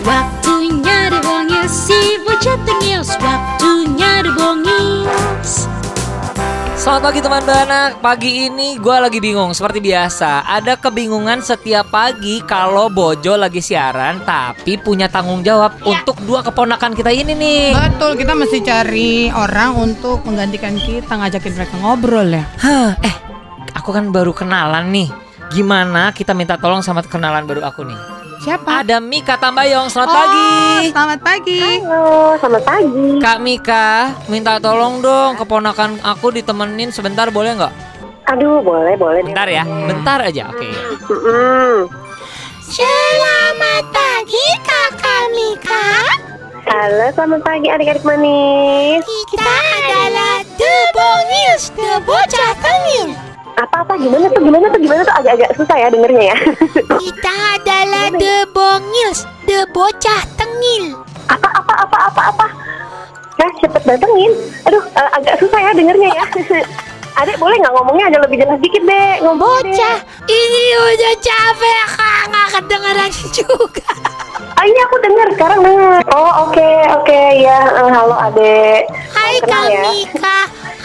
Waktunya dibongil si bocah tengil Waktunya dibongis Selamat pagi teman beranak Pagi ini gue lagi bingung. Seperti biasa Ada kebingungan setiap pagi Kalau Bojo lagi siaran Tapi punya tanggung jawab Untuk dua keponakan kita ini nih. Betul, kita mesti cari orang untuk menggantikan kita, ngajakin mereka ngobrol ya. Hah, Eh Aku kan baru kenalan nih. Gimana kita minta tolong sama kenalan baru aku nih Siapa? Ada Mika Tambayong Selamat Oh, pagi Selamat pagi. Halo, selamat pagi. Kak Mika Minta tolong dong Keponakan aku ditemenin sebentar boleh nggak? Aduh, boleh, boleh. Bentar ya Bentar aja Oke Mm-mm. Selamat pagi kakak Mika Halo, selamat pagi adik-adik manis. Kita adalah The Bongils The Bocah Tengil Apa-apa, gimana tuh, gimana tuh, gimana tuh? Agak-agak susah ya dengernya ya. Kita adalah The Bongils The Bocah Tengil Apa-apa, apa-apa, apa? Nah, cepet datengin. Aduh, eh, agak susah ya dengernya ya. Adek boleh nggak ngomongnya agak lebih jelas dikit deh ngomongnya deh. Bocah Ini udah capek kak Nggak kedengeran juga Oh ini aku dengar sekarang dengar. Oh oke oke ya Eh, halo adek. Hai kenal Kak ya. Mika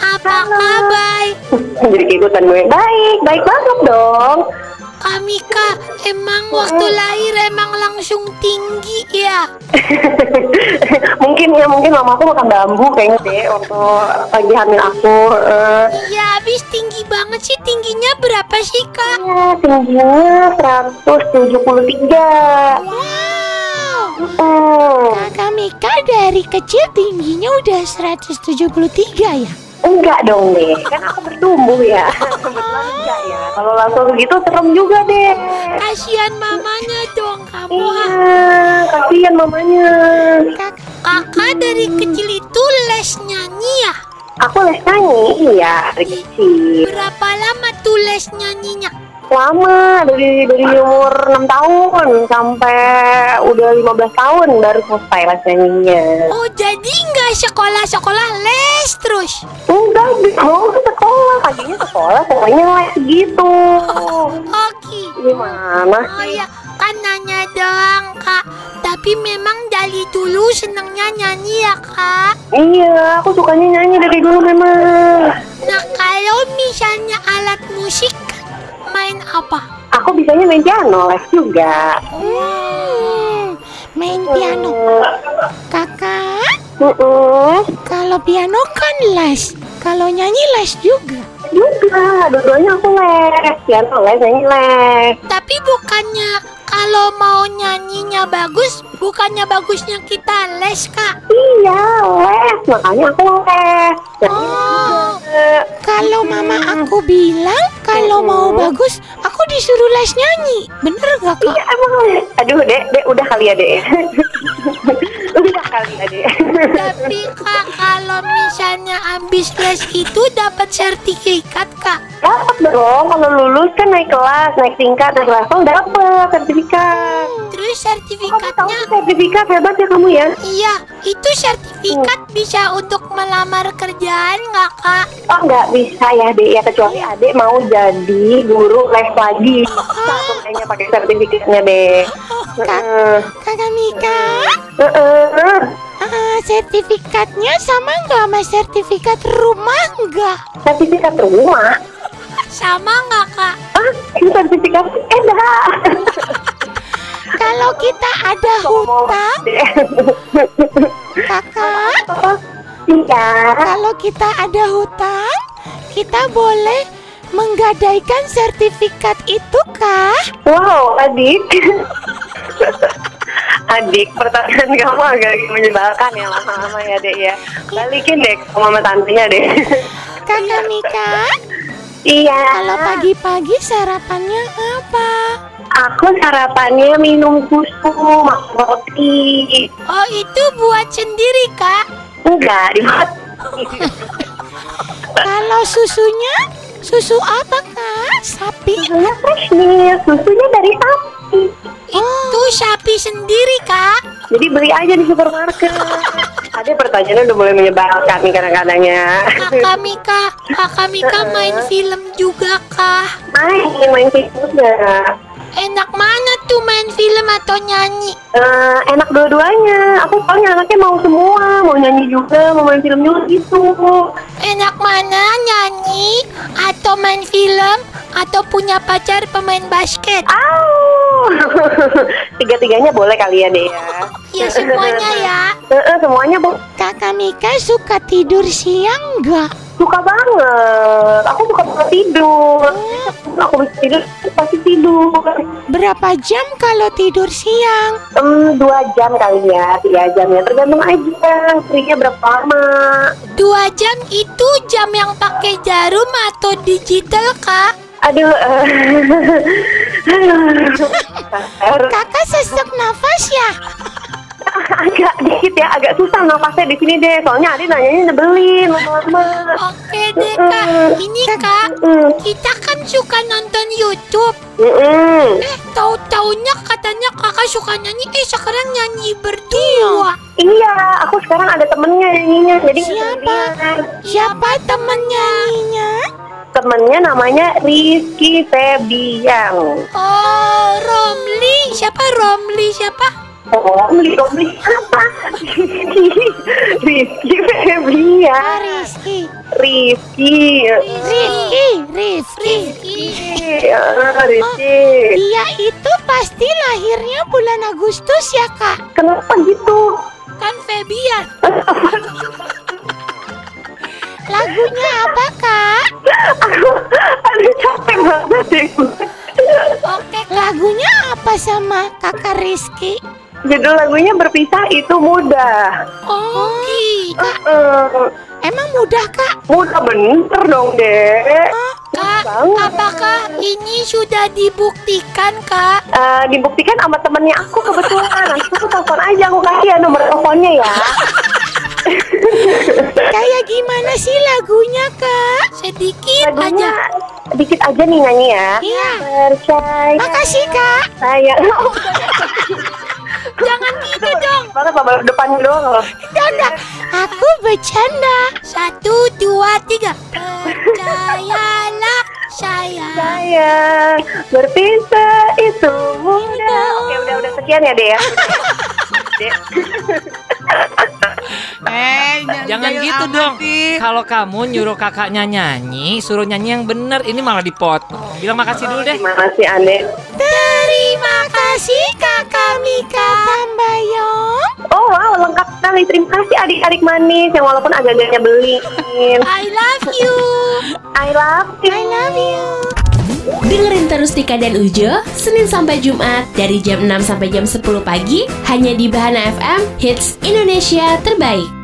Apa Halo. kabar? Jadi keikutan gue. Baik baik banget dong. Kak Mika Emang waktu lahir emang langsung tinggi ya? mungkin ya mungkin mama aku makan bambu kayaknya deh waktu lagi hamil aku. Eh, Iya habis tinggi banget sih Tingginya berapa sih kak? ya tingginya 173. Wow Hmm, Kakak Mika dari kecil tingginya udah 173 ya? Enggak dong deh, kan aku bertumbuh ya. Kebetulan enggak ya. Kalau langsung gitu serem juga deh. Kasihan mamanya dong kamu Iya, ah. kasihan mamanya. Kak- Kakak dari kecil itu les nyanyi ya? Aku les nyanyi, iya, dari kecil. Berapa lama tuh les nyanyinya? Lama, dari dari umur 6 tahun sampai udah 15 tahun baru selesai les nyanyinya. Oh jadi nggak sekolah-sekolah les terus? Enggak, mau ke sekolah, paginya sekolah, pokoknya les gitu. Oke Gimana? Oh iya kan nanya doang kak Tapi memang dari dulu senangnya nyanyi ya kak Iya, aku sukanya nyanyi dari dulu memang. Nah kalau misalnya alat musik main apa? Aku bisanya main piano, les juga. Hmm, main piano Kakak Mm-mm. kalau piano kan les Kalau nyanyi les juga Juga, dua-duanya aku les. Piano les, nyanyi les. Tapi bukannya kalau mau nyanyinya bagus Bukannya bagusnya kita les kak Iya, les. Makanya aku les. Nyanyi Oh. juga. Kalau mama aku bilang kalau mau bagus aku disuruh les nyanyi. Bener gak kak? Iya emang Aduh dek, dek udah kali ya dek kali dek Tapi kak kalau misalnya habis les itu dapat sertifikat kak. Dapat dong, kalau lulus kan naik kelas, naik tingkat, naik level dapat sertifikat. Terus Kamu tahu sertifikatnya? sih sertifikat hebat ya kamu ya? Iya, itu sertifikat bisa untuk melamar kerjaan nggak kak? Oh nggak bisa ya dek. Ya kecuali adek mau jadi guru les lagi. Bisa tuh kayaknya pakai sertifikatnya deh Heeh. Kakak Mika, Heeh. ah, sertifikatnya sama nggak? Sama sertifikat rumah nggak? Sertifikat rumah Sama nggak kak? Ah, ini sertifikat enggak Kalau kita ada hutang, kakak? Iya. Kalau kita ada hutang, kita boleh menggadaikan sertifikat itu kah? Wow, adik. adik, pertanyaan kamu agak menyebalkan ya lama-lama ya, Dek ya. Balikin deh ke mama tantenya deh. Kakak Mika, iya. kalau pagi-pagi sarapannya apa? Aku sarapannya minum susu, makan roti. Oh itu buat sendiri kak? Enggak, dibuat. Kalau susunya, susu apa kak? Sapi? Susunya fresh nih, susunya dari sapi. Itu sapi sendiri kak? Jadi beli aja di supermarket. Ada pertanyaannya udah mulai menyebalkan nih kadang-kadangnya. Kakak Mika, kakak Mika main film juga kah? Main, main film juga. Enak mana tuh main film atau nyanyi? Eh, enak dua-duanya. Aku soalnya anaknya mau semua, mau nyanyi juga, mau main film juga gitu. Enak mana nyanyi atau main film atau punya pacar pemain basket? Au, tiga-tiganya boleh kali ya deh ya. Ya semuanya ya. Semuanya bu, Kakak Mika suka tidur siang nggak? suka banget. Aku suka banget tidur. Aku bisa tidur, pasti tidur. Berapa jam kalau tidur siang? Hmm, dua jam kali ya, tiga jam ya. Tergantung aja, free-nya berapa lama. Dua jam itu jam yang pakai jarum atau digital kak? Aduh, eh. Aduh. Kakak sesak nafas ya? agak dikit ya, agak susah nafasnya di sini deh. Soalnya Adi nanyanya nyebelin lama-lama. Oke deh kak, ini kak, kita kan suka nonton YouTube. mm-mm. Eh, tahu-taunya katanya kakak suka nyanyi, eh sekarang nyanyi berdua. Iya, aku sekarang ada temennya nyanyinya, jadi Siapa? sendirian. Siapa temen nyanyinya? Temennya namanya Rizky Febian. Oh, Romli. Siapa Romli? Siapa? Oh, Romli, Romli apa? Rizky Febian. Rizky. Rizky. Rizky. Rizky. Ah, Rizky. Dia itu pasti lahirnya bulan Agustus ya kak? Kenapa gitu? Kan Febian. Lagunya apa kak? Aku aduh capek banget deh. Oke Lagunya apa sama kakak Rizky? Judul lagunya berpisah itu mudah. Oh gitu. Emang mudah kak? mudah bener dong dek. Kak, banget. apakah ini sudah dibuktikan kak? Eh, dibuktikan sama temennya aku kebetulan. Nanti aku telepon aja aku kasih ya nomor teleponnya ya. Kayak gimana sih lagunya kak? Sedikit Lagunya aja. dikit aja nih nyanyi ya. Iya. Percaya Makasih kak. saya. Jangan gitu dong. Mana baru depan doang loh. Udah, aku bercanda. Satu, dua, tiga. Percayalah saya. Saya berpisah itu mudah. Oke udah udah sekian ya dek ya. Dek. Jangan gitu dong. Kalau kamu nyuruh kakaknya nyanyi, suruh nyanyi yang bener, ini malah dipotong. Bilang makasih dulu deh. Gimana sih Ane? Terima kasih kakak Mika Tambayong. Oh wow lengkap sekali. Terima kasih adik-adik manis yang walaupun agak-agak nyebelin. I love you. I love you. I love you. Dengerin terus Tika dan Ujo Senin sampai Jumat dari jam 6 sampai jam 10 pagi hanya di Bahana FM Hits Indonesia terbaik.